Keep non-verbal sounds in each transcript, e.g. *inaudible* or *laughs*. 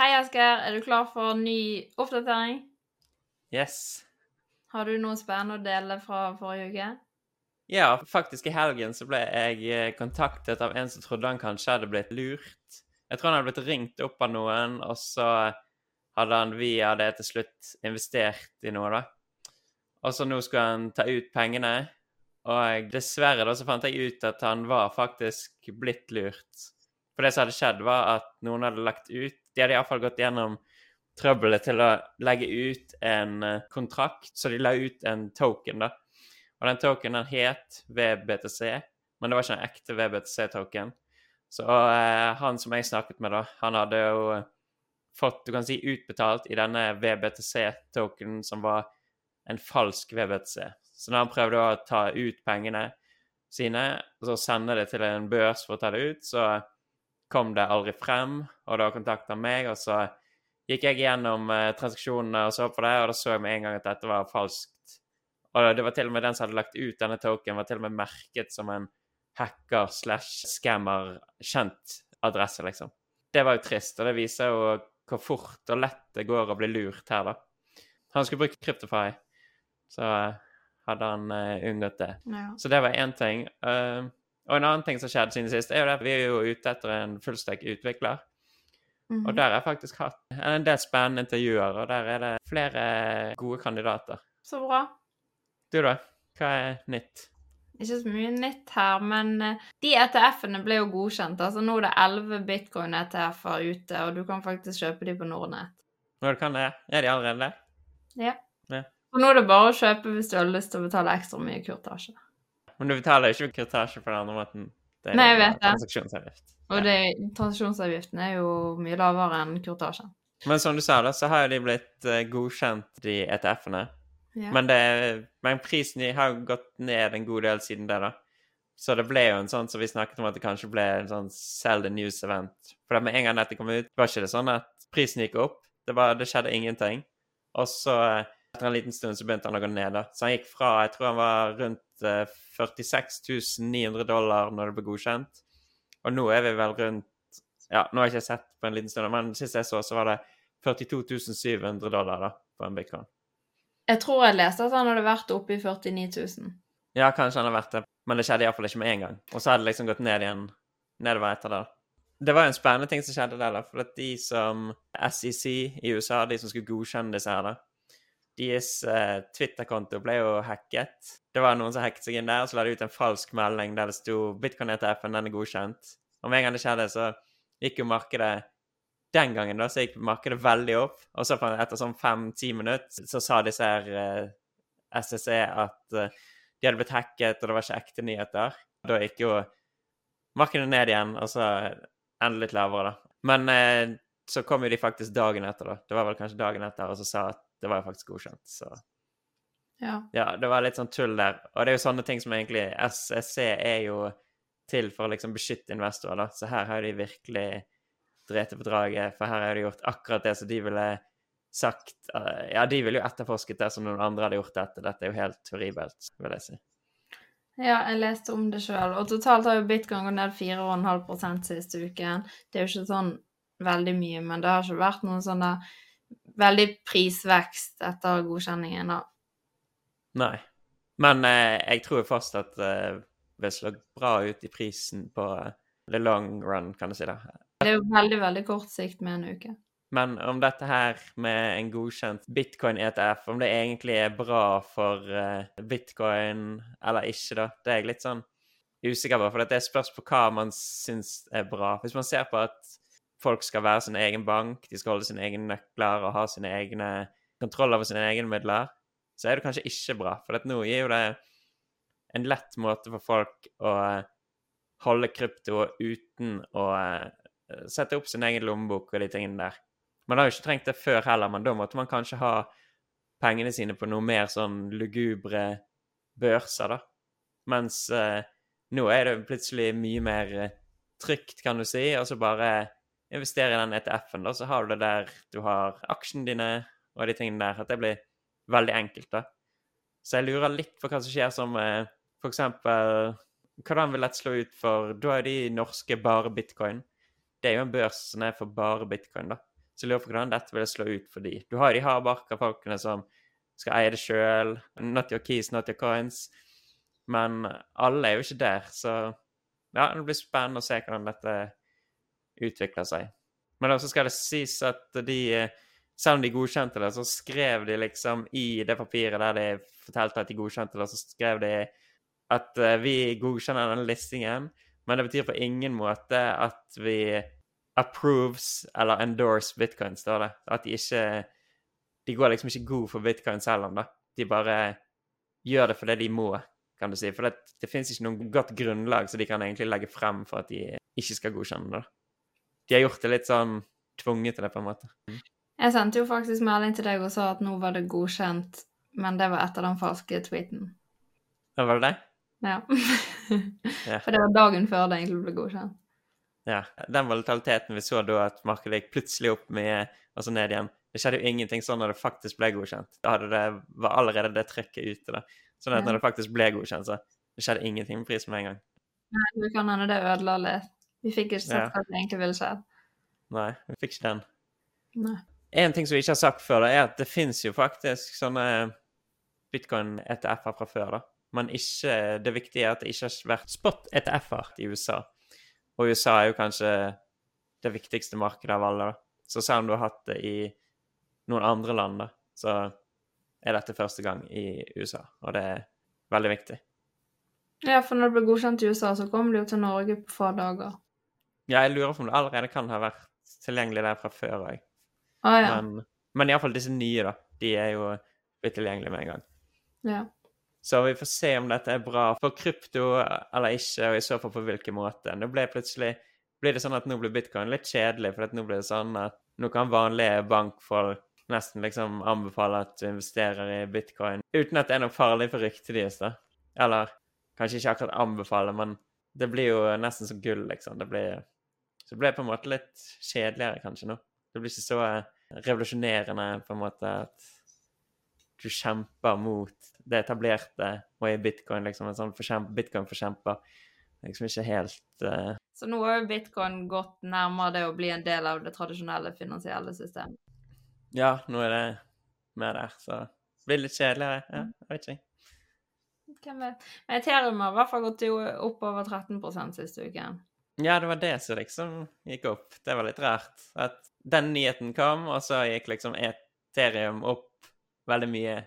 Hei, Asker. Er du klar for ny oppdatering? Yes. Har du noe spennende å dele fra forrige uke? Ja, faktisk i helgen så ble jeg eh, kontaktet av en som trodde han kanskje hadde blitt lurt. Jeg tror han hadde blitt ringt opp av noen, og så hadde han via det til slutt investert i noe, da. Og så nå skulle han ta ut pengene, og dessverre da så fant jeg ut at han var faktisk blitt lurt. For det som hadde skjedd, var at noen hadde lagt ut De hadde iallfall gått gjennom trøbbelet til å legge ut en eh, kontrakt, så de la ut en token, da. Og den tokenen het VBTC, men det var ikke en ekte VBTC-token. Så eh, han som jeg snakket med, da, han hadde jo fått du kan si, utbetalt i denne VBTC-tokenen som var en falsk VBTC. Så da han prøvde å ta ut pengene sine og så sende det til en børs for å ta det ut, så kom det aldri frem, og da kontakta meg, og så gikk jeg gjennom eh, transaksjonene og så på det, og da så jeg med en gang at dette var falskt. Og det var til og med den som hadde lagt ut denne token, var til og med merket som en hacker slash scammer kjent adresse, liksom. Det var jo trist, og det viser jo hvor fort og lett det går å bli lurt her, da. Han skulle bruke Kryptify, så eh, hadde han uh, unngått det. Ja. Så det var én ting. Uh, og en annen ting som skjedde siden sist, er jo at vi er jo ute etter en fullstek utvikler. Mhm. Og der har jeg faktisk hatt en del spennende intervjuer, og der er det flere gode kandidater. Så bra. Du, da? Hva er nytt? Ikke så mye nytt her, men eh, de ETF-ene ble jo godkjent. Altså Nå er det 11 bitcoin-ETF-er ute, og du kan faktisk kjøpe de på Nordnett. Ja, du kan det? Er de allerede der? Ja. Ja. Og nå er det bare å kjøpe hvis du har lyst til å betale ekstra mye kurtasje. Men du betaler jo ikke kurtasje på den andre måten. Det er Nei, jeg vet det. transaksjonsavgift. Og det, transaksjonsavgiften er jo mye lavere enn kurtasjen. Men som du sa, da, så har jo de blitt eh, godkjent, de ETF-ene. Ja. Men, det, men prisen har jo gått ned en god del siden det, da. Så det ble jo en sånn som vi snakket om at det kanskje ble en sånn sell the news-event. For det med en gang dette kom ut, var ikke det sånn at prisen gikk opp. Det, var, det skjedde ingenting. Og så eh, etter en liten stund så begynte han å gå ned. da. Så han gikk fra Jeg tror han var rundt 46 900 dollar når det ble godkjent. Og nå er vi vel rundt Ja, nå har jeg ikke sett på en liten stund, men sist jeg så, så var det 42 700 dollar da, på en bitcoin. Jeg tror jeg leste at han hadde vært oppe i 49 000. Ja, kanskje han har vært det, men det skjedde iallfall ikke med en gang. Og så hadde det liksom gått ned igjen nedover etter det. Det var jo en spennende ting som skjedde der, da. For at de som SEC i USA, de som skulle godkjenne disse her, da, deres eh, Twitter-konto ble jo hacket. Det var noen som hacket seg inn der, og så la de ut en falsk melding der det sto Bitcoin-ETF-en, den er godkjent. Og med en gang det skjedde, så gikk jo markedet Den gangen da, så gikk markedet veldig opp. Og så etter sånn fem-ti minutter så sa disse her eh, SEC at eh, de hadde blitt hacket, og det var ikke ekte nyheter. Da gikk jo markedet ned igjen, og så enda litt lavere, da. Men eh, så kom jo de faktisk dagen etter, da. Det var vel kanskje dagen etter, og så sa at det var jo faktisk godkjent. Så Ja. ja, det var litt sånn tull der. Og det er jo sånne ting som egentlig SEC er jo til for å liksom beskytte investorer, da. Så her har de virkelig drept på draget, for her har de gjort akkurat det som de ville sagt eh, Ja, de ville jo etterforsket det som noen andre hadde gjort dette. Dette er jo helt horribelt, vil jeg si. ja, jeg leste om det sjøl. Og totalt har jo bitcoin gått ned 4,5% siste uken. Det er jo ikke sånn veldig mye, men det har ikke vært noen sånn der veldig prisvekst etter godkjenningen, da. Nei. Men eh, jeg tror først at eh, det slår bra ut i prisen på eh, the long run, kan du si det. Det er jo veldig, veldig kort sikt med en uke. Men om dette her med en godkjent bitcoin-ETF, om det egentlig er bra for eh, bitcoin eller ikke, da, det er jeg litt sånn usikker på. For det spørs på hva man syns er bra. Hvis man ser på at folk skal være sin egen bank, de skal holde sine egne nøkler og ha sine egne kontroll over sine egne midler, så er det kanskje ikke bra. For nå gir jo det en lett måte for folk å eh, holde krypto uten å eh, sette opp sin egen lommebok og de tingene der. Man har jo ikke trengt det før heller, men da måtte man kanskje ha pengene sine på noe mer sånn lugubre børser, da. Mens eh, nå er det plutselig mye mer eh, trygt, kan du si, og så bare investere i den ETF-en, da, så har du det der du har aksjene dine og de tingene der. At det blir veldig enkelt, da. Så jeg lurer litt på hva som skjer som eh, for eksempel Hvordan vil dette slå ut for Da er de norske bare bitcoin. Det er jo en børs som er for bare bitcoin, da. Så jeg lurer på hvordan dette vil slå ut for de. Du har de hardbarka folkene som skal eie det sjøl. Not your keys, not your coins. Men alle er jo ikke der, så ja, det blir spennende å se hvordan dette utvikler seg. Men også skal det sies at de selv om de godkjente det, så skrev de liksom i det papiret der de fortalte at de godkjente det, så skrev de at uh, vi godkjenner denne listingen, men det betyr på ingen måte at vi approves eller endorse bitcoin, står det. At de ikke De går liksom ikke god for bitcoin selv om, da. De bare gjør det fordi de må, kan du si. For det, det fins ikke noe godt grunnlag så de kan egentlig legge frem for at de ikke skal godkjenne det. De har gjort det litt sånn tvunget til det, på en måte. Jeg sendte jo faktisk melding til deg og sa at nå var det godkjent, men det var etter den falske tweeten. Ja, var det det? Ja. For det var dagen før det egentlig ble godkjent. Ja. Den volatiliteten vi så da, at markedet gikk plutselig opp med så ned igjen Det skjedde jo ingenting sånn når det faktisk ble godkjent. Da hadde det, var allerede det trykket ute. da. Sånn at når det faktisk ble godkjent, så det skjedde ingenting med prisen med en gang. Nei, det kan hende det ødela litt. Vi fikk ikke sett ja. hva som egentlig ville skjedd. Nei, vi fikk ikke den. Nei. En ting som vi ikke har sagt før, da, er at det fins jo faktisk sånne bitcoin-ETF-er fra før. da. Men ikke, det viktige er at det ikke har vært spot-ETF-er i USA. Og USA er jo kanskje det viktigste markedet av alle. da. Så selv om du har hatt det i noen andre land, da, så er dette første gang i USA. Og det er veldig viktig. Ja, for når det ble godkjent i USA, så kom det jo til Norge på få dager. Ja, jeg lurer på om det allerede kan ha vært tilgjengelig der fra før òg. Ah, ja. Men, men iallfall disse nye, da. De er jo blitt tilgjengelige med en gang. Ja. Så vi får se om dette er bra for krypto eller ikke, og i så fall på hvilken måte. Nå ble plutselig blir det sånn at nå blir bitcoin litt kjedelig, for nå blir det sånn at nå kan vanlige bankfolk nesten liksom anbefale at du investerer i bitcoin uten at det er noe farlig for ryktet deres, da. Eller kanskje ikke akkurat anbefale, men det blir jo nesten som gull, liksom. Det blir, så det ble på en måte litt kjedeligere kanskje nå. Det blir ikke så revolusjonerende på en måte at du kjemper mot det etablerte og er bitcoin liksom en sånn bitcoin-forkjemper. Liksom ikke helt uh... Så nå har jo bitcoin gått nærmere det å bli en del av det tradisjonelle finansielle systemet? Ja, nå er det mer der, så det blir litt kjedeligere. Ja, jeg vet ikke. Hvem vet. Men Ethereum har i hvert fall gått opp over 13% siste uken. Ja, det var det som liksom gikk opp. Det var litt rart. At den nyheten kom, og så gikk liksom Ethereum opp veldig mye.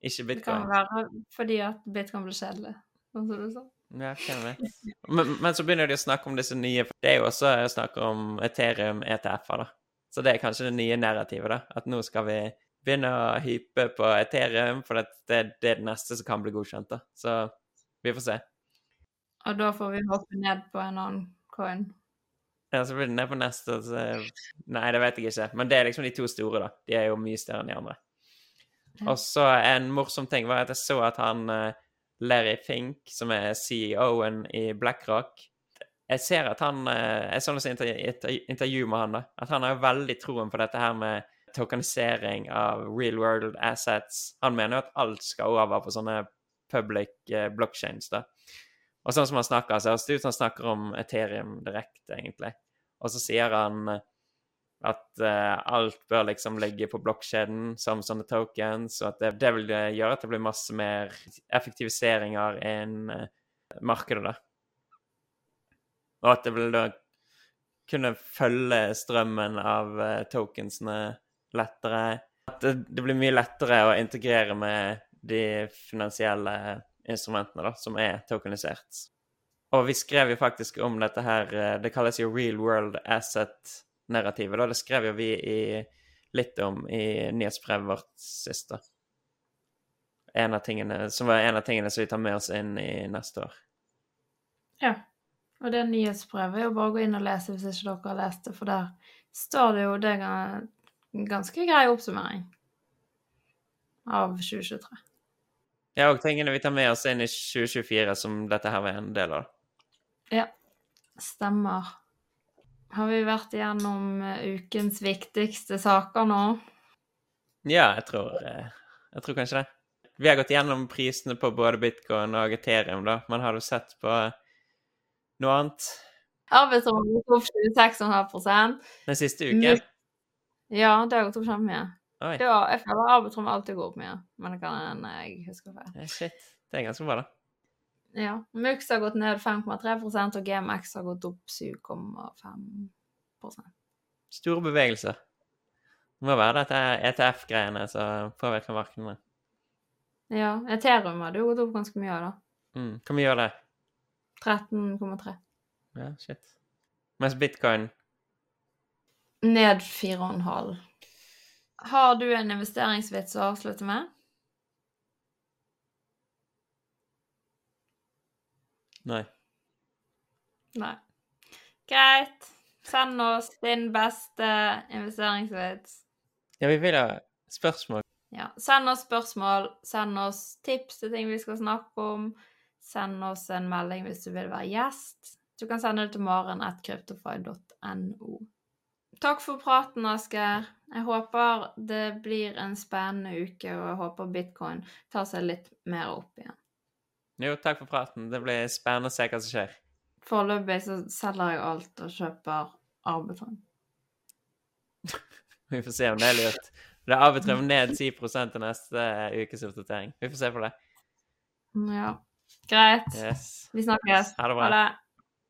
Ikke bitcoin. Det kan være fordi at bitcoin ble kjedelig, sånn som du sa. Ja, hvem vet. Men, men, så begynner de å snakke om disse nye Det er jo også snakk om Ethereum ETF-er, da. Så det er kanskje det nye narrativet, da. At nå skal vi begynne å hype på Ethereum, for det, det, det er det neste som kan bli godkjent, da. Så vi får se. Og da får vi hoppe ned på en annen coin? Ja, så blir det ned på neste. Så... Nei, det vet jeg ikke. Men det er liksom de to store, da. De er jo mye større enn de andre. Og så en morsom ting var at jeg så at han uh, Larry Fink, som er CEO-en i BlackRock Jeg ser at han uh, Jeg så noe intervju med han, da. At han har veldig troen på dette her med tokenisering av real world assets. Han mener jo at alt skal over på sånne public uh, blockchains, da. Og sånn som han snakker, så det ut som han snakker om Ethereum direkte, egentlig. Og så sier han at uh, alt bør liksom ligge på blokkjeden som sånne tokens, og at det, det, vil gjøre at det blir masse mer effektiviseringer enn uh, markedet, da. Og at det vil da kunne følge strømmen av uh, tokensene lettere. At det, det, blir mye lettere å integrere med de finansielle instrumentene da, som er tokenisert. Og vi skrev jo faktisk om dette her Det kalles jo real world asset narrativet. Da. Det skrev jo vi i, litt om i nyhetsbrevet vårt sist. En av tingene, som var en av tingene som vi tar med oss inn i neste år. Ja. Og det nyhetsbrevet er jo bare å gå inn og lese hvis ikke dere har lest det, for der står det jo det en ganske grei oppsummering av 2023. Ja, og tingene vi tar med oss inn i 2024 som dette her var en del av. Ja, stemmer. Har vi vært igjennom eh, ukens viktigste saker nå? Ja, jeg tror, eh, jeg tror kanskje det. Vi har gått igjennom prisene på både bitcoin og Ethereum, da. Men har du sett på noe annet? Arbeidsrommet gikk opp 26,5% Den siste uken? Ja, det har gått opp kjempemye. Oi, Ja, jeg føler arbeidsrommet alltid går opp mye, men det kan hende jeg husker feil. eh, shit. Det er ganske bra, da. Ja. Mux har gått ned 5,3% og GMX har gått opp 7,5% Store bevegelser. Det må være dette ETF-greiene som påvirker markedene. Ja. Ethereum hadde jo gått opp ganske mye av, da. Mm. Hvor mye gjør det? 13,3. Ja, shit. Mens bitcoin Ned 4,5. Har du en investeringsvits å avslutte med? Nei. Nei. Greit. Send oss din beste investeringsvits. Ja, vi vil ha spørsmål. Ja. Send oss spørsmål, send oss tips til ting vi skal snakke om. Send oss en melding hvis du vil være gjest. Du kan sende det til maren.kryptofy.no. Takk for praten, Asker. Jeg håper det blir en spennende uke, og jeg håper bitcoin tar seg litt mer opp igjen. Jo, takk for praten. Det blir spennende å se hva som skjer. Foreløpig så selger jeg alt og kjøper Arbitron. *laughs* Vi får se om det er lurt. Det er Arbitrum ned 10 til neste ukes oppdatering. Vi får se på det. Ja. Greit. Yes. Vi snakkes. Ha det bra. Ha det.